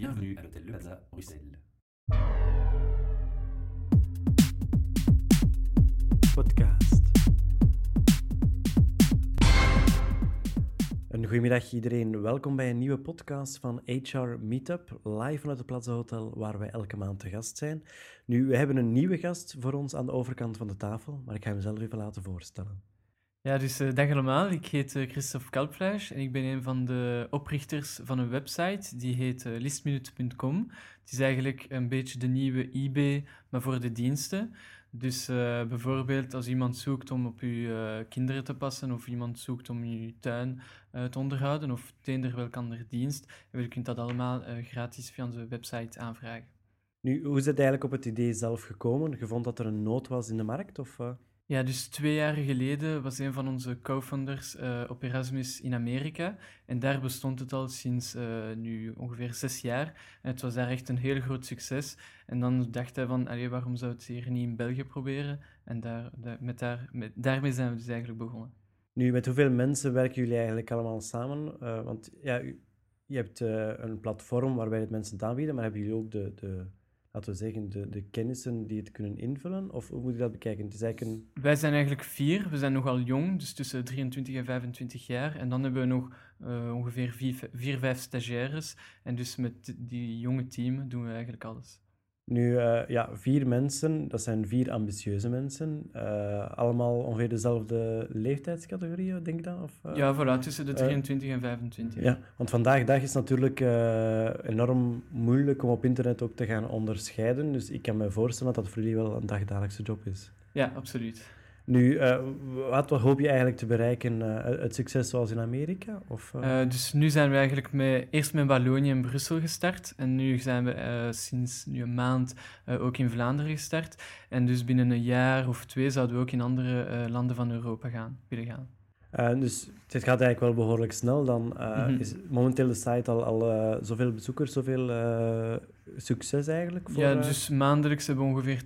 Bienvenue à l'hôtel Le Plaza, Bruxelles. podcast. Een goedemiddag iedereen. Welkom bij een nieuwe podcast van HR Meetup, live vanuit het Plaza Hotel, waar wij elke maand te gast zijn. Nu, we hebben een nieuwe gast voor ons aan de overkant van de tafel, maar ik ga hem zelf even laten voorstellen. Ja, dus uh, dag allemaal. Ik heet uh, Christophe Kalpfleisch en ik ben een van de oprichters van een website die heet uh, listminute.com. Het is eigenlijk een beetje de nieuwe eBay, maar voor de diensten. Dus bijvoorbeeld als iemand zoekt om op uw kinderen te passen of iemand zoekt om uw tuin te onderhouden of teender welke andere dienst, je kunt dat allemaal gratis via onze website aanvragen. Nu, hoe is het eigenlijk op het idee zelf gekomen? Je vond dat er een nood was in de markt? Of, ja, dus twee jaar geleden was een van onze co-founders uh, op Erasmus in Amerika. En daar bestond het al sinds uh, nu ongeveer zes jaar. En het was daar echt een heel groot succes. En dan dacht hij van, allee, waarom zou het hier niet in België proberen? En daar, met daar, met, daarmee zijn we dus eigenlijk begonnen. Nu, met hoeveel mensen werken jullie eigenlijk allemaal samen? Uh, want ja, je hebt een platform waarbij het mensen aanbieden, maar hebben jullie ook de, de laten we zeggen, de, de kennissen die het kunnen invullen? Of hoe moet je dat bekijken? Is eigenlijk. Wij zijn eigenlijk vier. We zijn nogal jong, dus tussen 23 en 25 jaar. En dan hebben we nog uh, ongeveer vier, vier, vijf stagiaires. En dus met die jonge team doen we eigenlijk alles. Nu, uh, ja, vier mensen, dat zijn vier ambitieuze mensen. Uh, allemaal ongeveer dezelfde leeftijdscategorieën, denk ik dan? Of, uh, ja, voilà, tussen de 23 en 25. Ja, want vandaag de dag is het natuurlijk enorm moeilijk om op internet ook te gaan onderscheiden. Dus ik kan me voorstellen dat dat voor jullie wel een dagdagelijkse job is. Ja, absoluut. Nu, uh, wat, hoop je eigenlijk te bereiken? Uh, het succes zoals in Amerika? Of, uh... dus nu zijn we eigenlijk met, eerst met Wallonië en Brussel gestart. En nu zijn we sinds nu een maand ook in Vlaanderen gestart. En dus binnen een jaar of twee zouden we ook in andere landen van Europa gaan, willen gaan. Uh, dus het gaat eigenlijk wel behoorlijk snel. Dan uh, mm -hmm. is momenteel de site al, al uh, zoveel bezoekers, zoveel succes eigenlijk? Voor, ja, dus maandelijks hebben we ongeveer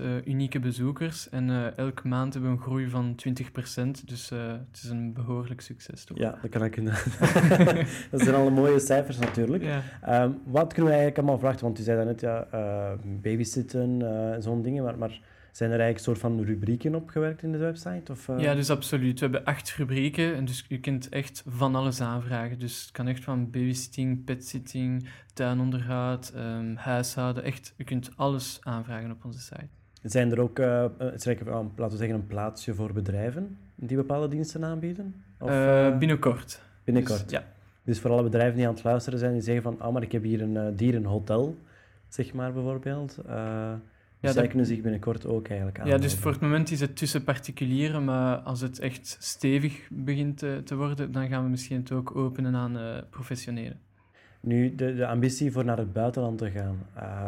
10.000 unieke bezoekers. En elke maand hebben we een groei van 20%. Dus het is een behoorlijk succes. Toch? Ja, dat kan ik Dat zijn alle mooie cijfers natuurlijk. Ja. Um, wat kunnen we eigenlijk allemaal verwachten? Want u zei net, ja, babysitten en zo'n dingen, maar... maar zijn er eigenlijk een soort van rubrieken opgewerkt in de website? Of, uh... Ja, dus absoluut. We hebben acht rubrieken en dus je kunt echt van alles aanvragen. Dus het kan echt van babysitting, petsitting, tuinonderhoud, um, huishouden. Echt, je kunt alles aanvragen op onze site. Zijn er ook, uh, laten we zeggen, een plaatsje voor bedrijven die bepaalde diensten aanbieden? Of, binnenkort. Binnenkort? Dus, ja. Dus voor alle bedrijven die aan het luisteren zijn, die zeggen van, ah, maar ik heb hier een dierenhotel, zeg maar bijvoorbeeld. Ja, zij kunnen zich binnenkort ook eigenlijk aan. Ja, dus voor het moment is het tussen particulieren, maar als het echt stevig begint te, te worden, dan gaan we misschien het ook openen aan uh, professionelen. Nu, de, de ambitie voor naar het buitenland te gaan,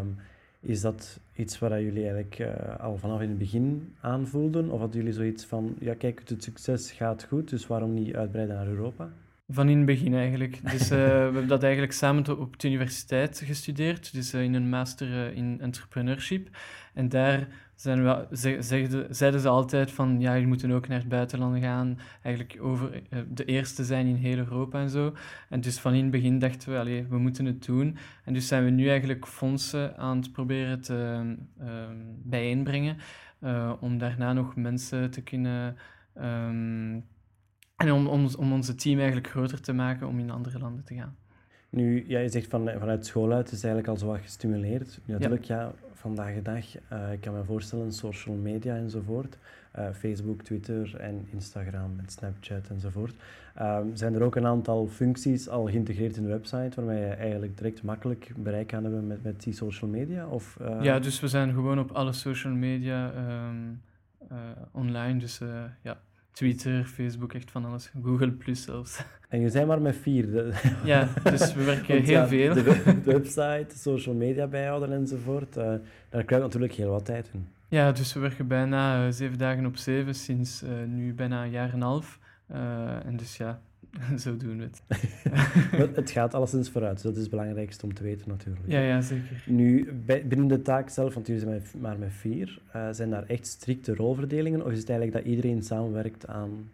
um, is dat iets waar jullie eigenlijk uh, al vanaf in het begin aanvoelden? Of hadden jullie zoiets van, ja kijk, het succes gaat goed, dus waarom niet uitbreiden naar Europa? Van in het begin eigenlijk. Dus uh, we hebben dat eigenlijk samen op de universiteit gestudeerd, dus uh, in een master uh, in entrepreneurship. En daar zijn we, zegden, zeiden ze altijd van, ja, je moet ook naar het buitenland gaan, eigenlijk over de eerste zijn in heel Europa en zo. En dus van in het begin dachten we, allee, we moeten het doen. En dus zijn we nu eigenlijk fondsen aan het proberen te bijeenbrengen, om daarna nog mensen te kunnen... Um, en om, om, om onze team eigenlijk groter te maken om in andere landen te gaan. Nu, ja, je zegt van, vanuit school uit is eigenlijk al zo wat gestimuleerd. natuurlijk, ja. ja, vandaag de dag, uh, ik kan me voorstellen, social media enzovoort. Uh, Facebook, Twitter en Instagram en Snapchat enzovoort. Uh, zijn er ook een aantal functies al geïntegreerd in de website waarmee je eigenlijk direct makkelijk bereik kan hebben met, met die social media? Of. Ja, dus we zijn gewoon op alle social media um, online. Dus ja, Twitter, Facebook, echt van alles. Google Plus zelfs. En je zijn maar met vier. Ja, dus we werken heel veel. De, website, social media bijhouden enzovoort. Uh, daar krijg je natuurlijk heel wat tijd in. Ja, dus we werken bijna uh, zeven dagen op zeven, sinds uh, nu bijna een jaar en een half. en dus ja, Zo doen we het. het gaat alleszins vooruit, dat is het belangrijkste om te weten natuurlijk. Ja, ja zeker. Nu, binnen de taak zelf, want jullie zijn maar met vier, uh, zijn daar echt strikte rolverdelingen of is het eigenlijk dat iedereen samenwerkt aan...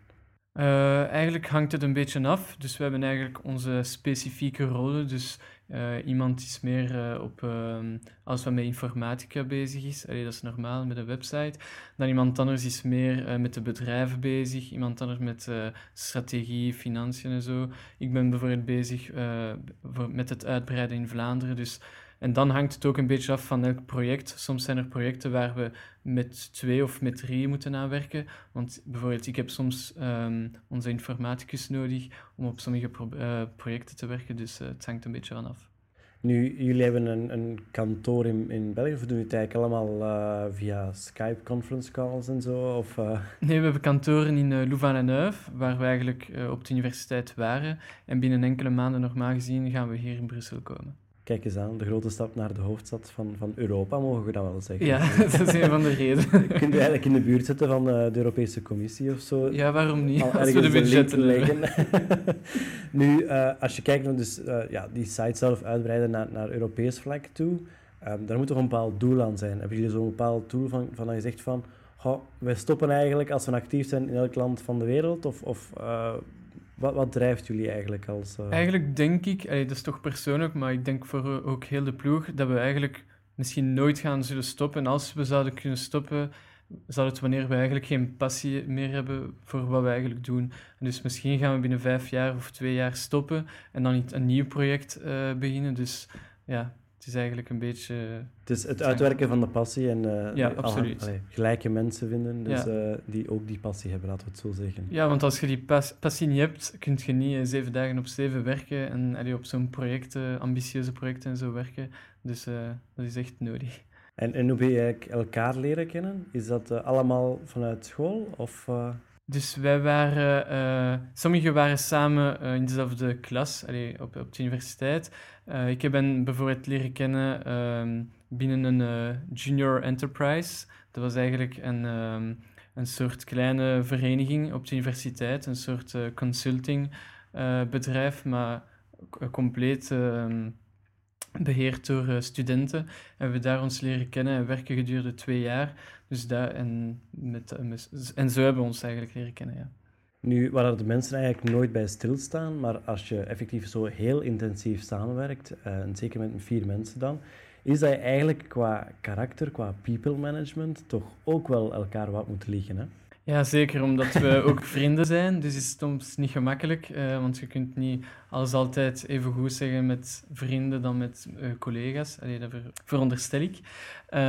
Uh, eigenlijk hangt het een beetje af. Dus we hebben eigenlijk onze specifieke rollen. Dus uh, iemand is meer uh, op, ehm, als wat met informatica bezig is, dat is normaal met een website. Dan iemand anders is meer met de bedrijven bezig, iemand anders met strategie, financiën en zo. Ik ben bijvoorbeeld bezig met het uitbreiden in Vlaanderen. Dus en dan hangt het ook een beetje af van elk project. Soms zijn er projecten waar we met twee of met drie moeten aanwerken. Want bijvoorbeeld, ik heb soms um, onze informaticus nodig om op sommige pro uh, projecten te werken. Dus uh, het hangt een beetje vanaf. Nu, jullie hebben een, een kantoor in, in België, of doen jullie het eigenlijk allemaal uh, via Skype conference calls en zo? Of, Nee, we hebben kantoren in uh, Louvain-la-Neuve, waar we eigenlijk op de universiteit waren. En binnen enkele maanden, normaal gezien, gaan we hier in Brussel komen. Kijk eens aan, de grote stap naar de hoofdstad van, van Europa, mogen we dat wel zeggen. Ja, dat is een van de redenen. Kun je eigenlijk in de buurt zitten van de, de Europese Commissie of zo? Ja, waarom niet? Al als we de budgetten leggen. nu, uh, als je kijkt naar dus, uh, ja, die site zelf uitbreiden naar, naar Europees vlak toe, um, daar moet toch een bepaald doel aan zijn. Hebben jullie zo'n bepaald doel van, van dat je zegt van, goh, wij stoppen eigenlijk als we actief zijn in elk land van de wereld? Of, of uh, wat, wat drijft jullie eigenlijk als... Uh... Eigenlijk denk ik, dat is toch persoonlijk, maar ik denk voor ook heel de ploeg, dat we eigenlijk misschien nooit gaan zullen stoppen. En als we zouden kunnen stoppen, zal het wanneer we eigenlijk geen passie meer hebben voor wat we eigenlijk doen. En dus misschien gaan we binnen vijf jaar of twee jaar stoppen en dan een nieuw project uh, beginnen. Dus ja, het is eigenlijk een beetje... Het is het uitwerken van de passie en uh, ja, absoluut. Allee, gelijke mensen vinden dus, ja. uh, die ook die passie hebben, laten we het zo zeggen. Ja, want als je die pas passie niet hebt, kun je niet uh, zeven dagen op zeven werken en allee, op zo'n project, ambitieuze projecten en zo werken. Dus dat is echt nodig. En, en hoe ben je elkaar leren kennen? Is dat allemaal vanuit school? Of, dus wij waren, uh, sommigen waren samen uh, in dezelfde klas op, op de universiteit. Uh, ik ben bijvoorbeeld leren kennen uh, binnen een junior enterprise. Dat was eigenlijk een, um, een soort kleine vereniging op de universiteit, een soort consulting bedrijf, maar compleet ehm, beheerd door studenten. En we daar ons leren kennen en werken gedurende twee jaar. Dus daar, en, met, en zo hebben we ons eigenlijk leren kennen, ja. Nu, waar de mensen eigenlijk nooit bij stilstaan, maar als je effectief zo heel intensief samenwerkt, uh, en zeker met vier mensen dan, is dat je eigenlijk qua karakter, qua people management, toch ook wel elkaar wat moet liggen, hè? Ja, zeker, omdat we ook vrienden zijn. Dus is het soms niet gemakkelijk, uh, want je kunt niet alles altijd even goed zeggen met vrienden dan met uh, collega's. Allee, dat ver veronderstel ik. Uh,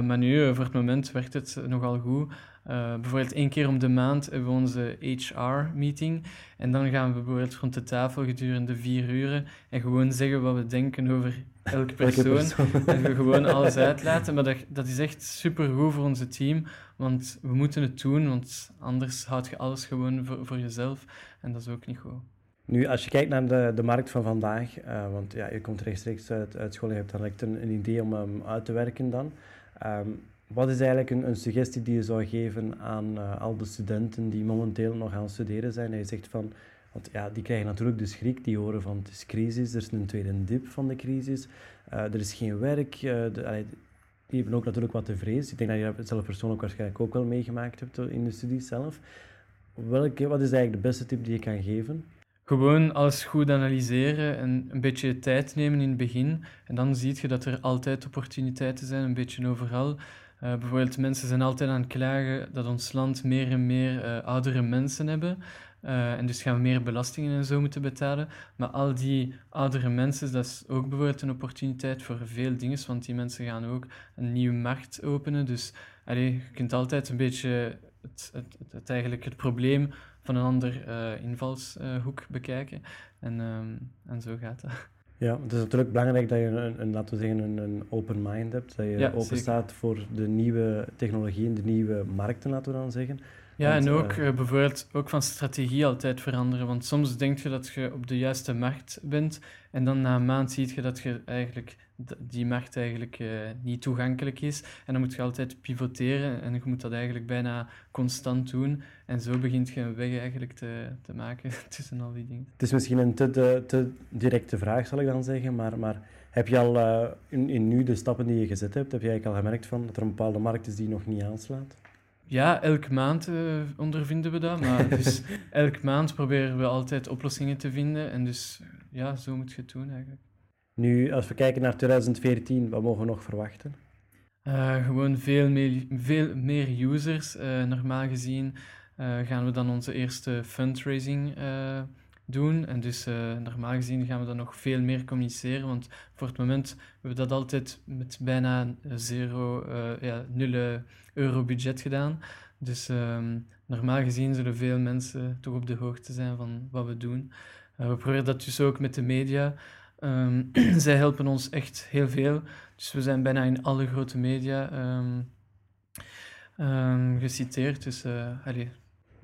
maar nu, voor het moment, werkt het nogal goed. Bijvoorbeeld één keer om de maand hebben we onze HR-meeting. En dan gaan we bijvoorbeeld rond de tafel gedurende vier uren en gewoon zeggen wat we denken over elke persoon. persoon. En we gewoon alles uitlaten. Maar dat, dat is echt super goed voor onze team. Want we moeten het doen, want anders houd je alles gewoon voor, voor jezelf. En dat is ook niet goed. Nu, als je kijkt naar de, de markt van vandaag, uh, want ja, je komt rechtstreeks uit, uit school, je hebt dan direct een, een idee om hem uit te werken dan. Um, wat is eigenlijk een, een, suggestie die je zou geven aan uh, al de studenten die momenteel nog aan het studeren zijn? En je zegt van, want ja, die krijgen natuurlijk de schrik, die horen van het is crisis, er is een tweede dip van de crisis, uh, er is geen werk, de, allee, die hebben ook natuurlijk wat te vrees. Ik denk dat je dat zelf persoonlijk waarschijnlijk ook wel meegemaakt hebt in de studie zelf. Welke, wat is eigenlijk de beste tip die je kan geven? Gewoon alles goed analyseren en een beetje tijd nemen in het begin. En dan zie je dat er altijd opportuniteiten zijn, een beetje overal. Uh, bijvoorbeeld, mensen zijn altijd aan het klagen dat ons land meer en meer uh, oudere mensen hebben. Uh, en dus gaan we meer belastingen en zo moeten betalen. Maar al die oudere mensen, dat is ook bijvoorbeeld een opportuniteit voor veel dingen, want die mensen gaan ook een nieuwe markt openen. Dus allee, je kunt altijd een beetje het, het, het, eigenlijk het probleem van een ander invalshoek bekijken. En, um, en zo gaat dat. Ja, het is natuurlijk belangrijk dat je een, een laten we zeggen, een, een, open mind hebt. Dat je ja, open staat voor de nieuwe technologieën, de nieuwe markten, laten we dan zeggen. Ja, en ook uh, bijvoorbeeld ook van strategie altijd veranderen. Want soms denk je dat je op de juiste markt bent en dan na een maand zie je dat je eigenlijk die markt eigenlijk uh, niet toegankelijk is. En dan moet je altijd pivoteren en je moet dat eigenlijk bijna constant doen. En zo begint je een weg eigenlijk te, te maken tussen al die dingen. Het is misschien een te, te directe vraag, zal ik dan zeggen, maar, maar heb je al uh, in, in nu de stappen die je gezet hebt, heb je eigenlijk al gemerkt van dat er een bepaalde markt is die nog niet aanslaat? Ja, elke maand uh, ondervinden we dat. Maar dus elke maand proberen we altijd oplossingen te vinden. En dus ja, zo moet je het doen eigenlijk. Nu, als we kijken naar 2014, wat mogen we nog verwachten? Uh, gewoon veel meer, veel meer users. Uh, normaal gezien gaan we dan onze eerste fundraising doen. En dus normaal gezien gaan we dan nog veel meer communiceren. Want voor het moment hebben we dat altijd met bijna zero, ja, nul euro budget gedaan. Dus um, normaal gezien zullen veel mensen toch op de hoogte zijn van wat we doen. Uh, we proberen dat dus ook met de media. Um, zij helpen ons echt heel veel. Dus we zijn bijna in alle grote media um, geciteerd. Dus uh, allez,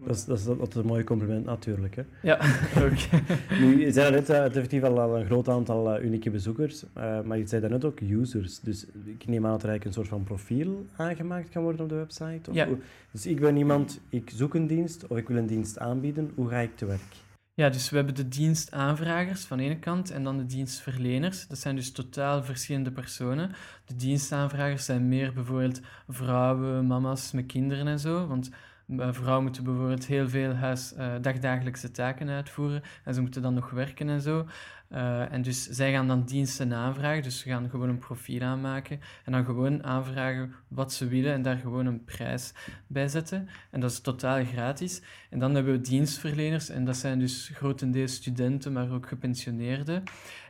dat is, dat is altijd een mooi compliment natuurlijk. Hè? Ja, ook. nu, je zei net, uh, het heeft al een groot aantal uh, unieke bezoekers, uh, maar je zei daarnet ook users. Dus ik neem aan dat er eigenlijk een soort van profiel aangemaakt kan worden op de website. Of ja. Dus ik ben iemand, ik zoek een dienst of ik wil een dienst aanbieden. Hoe ga ik te werk? Ja, dus we hebben de dienstaanvragers van de ene kant en dan de dienstverleners. Dat zijn dus totaal verschillende personen. De dienstaanvragers zijn meer bijvoorbeeld vrouwen, mama's met kinderen en zo, want Vrouwen moeten bijvoorbeeld heel veel huis, uh, dagdagelijkse taken uitvoeren en ze moeten dan nog werken en zo. Uh, en dus zij gaan dan diensten aanvragen, dus ze gaan gewoon een profiel aanmaken en dan gewoon aanvragen wat ze willen en daar gewoon een prijs bij zetten. En dat is totaal gratis. En dan hebben we dienstverleners en dat zijn dus grotendeels studenten, maar ook gepensioneerden.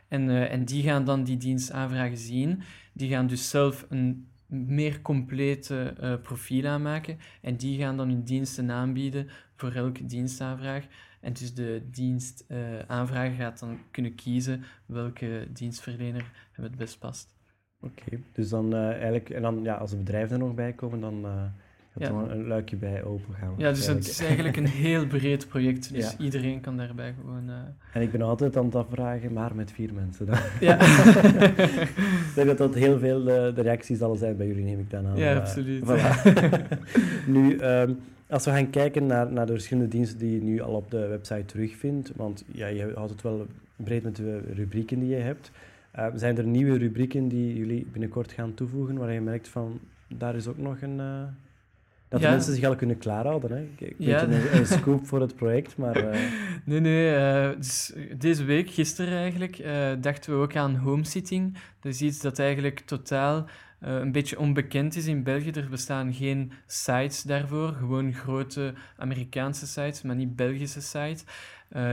En, en die gaan dan die dienstaanvragen zien. Die gaan dus zelf een meer complete uh, profiel aanmaken. En die gaan dan hun diensten aanbieden voor elke dienstaanvraag. En dus de dienstaanvrager uh, gaat dan kunnen kiezen welke dienstverlener hem het best past. Oké, dus dan uh, eigenlijk, en dan ja, als de bedrijven er nog bij komen, dan ja. er een luikje bij open gaan. Ja, dus het is eigenlijk een heel breed project. Dus iedereen kan daarbij gewoon... Uh... En ik ben altijd aan het afvragen, maar met vier mensen dan. Ja. ik denk dat dat heel veel de, de, reacties zal zijn bij jullie, neem ik dan aan. Ja, absoluut. Voilà. nu, um, als we gaan kijken naar, naar de verschillende diensten die je nu al op de website terugvindt, want ja, je houdt het wel breed met de rubrieken die je hebt. Uh, zijn er nieuwe rubrieken die jullie binnenkort gaan toevoegen, waar je merkt van, daar is ook nog een... Uh, dat ja. mensen zich al kunnen klaarhouden. Hè? Ik ja. een, een, scoop voor het project, maar... Uh... Nee, nee. Uh, dus deze week, gisteren eigenlijk, uh, dachten we ook aan homesitting. Dat is iets dat eigenlijk totaal een beetje onbekend is in België. Er bestaan geen sites daarvoor. Gewoon grote Amerikaanse sites, maar niet Belgische sites.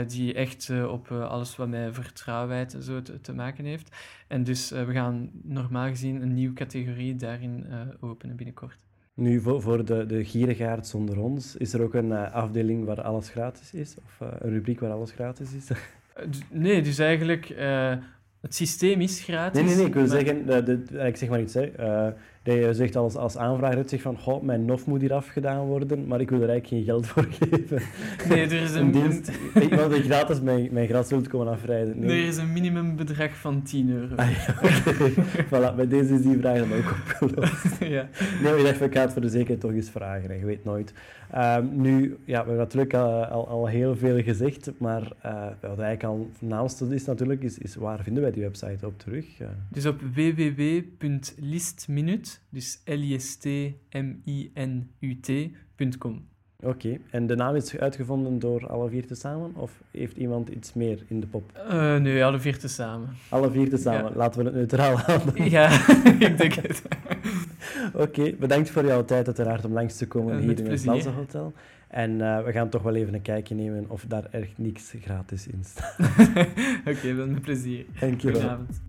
die echt op alles wat met vertrouwheid en zo te, te, maken heeft. En dus we gaan normaal gezien een nieuwe categorie daarin openen binnenkort. Nu, voor, voor de, de gierigaard zonder ons, is er ook een uh, afdeling waar alles gratis is? Of uh, een rubriek waar alles gratis is? nee, dus eigenlijk, het systeem is gratis. Nee, nee, nee, ik wil maar... zeggen, de, de, ik zeg maar iets, hè. Dat je zegt als, als aanvrager, zegt van, goh, mijn nof moet hier afgedaan worden, maar ik wil er eigenlijk geen geld voor geven. Nee, er is een... een dienst, iemand die gratis mijn, mijn gras wilt komen afrijden. Nee. er is een minimumbedrag van 10 euro. Ah, ja, okay. voilà, bij deze is die vraag dan ook opgelost. ja. Nee, ik dacht, ik ga het voor de zekerheid toch eens vragen, je weet nooit. Um, nu, ja, we hebben natuurlijk al, al, al heel veel gezegd, maar uh, wat eigenlijk al naamste is natuurlijk, is, is waar vinden wij die website op terug? Uh. Dus op dus L-I-S-T-M-I-N-U-T.com. Oké, okay. en de naam is uitgevonden door alle vier tezamen, of heeft iemand iets meer in de pop? Uh, nee, alle vier tezamen. Alle vier tezamen, ja. laten we het neutraal houden. Ja, ik denk het. Oké, okay, bedankt voor jouw tijd uiteraard om langs te komen hier in het Balza Hotel. En uh, we gaan toch wel even een kijkje nemen of daar echt niks gratis in staat. Oké, okay, wel met plezier. Dank je wel. Goedenavond.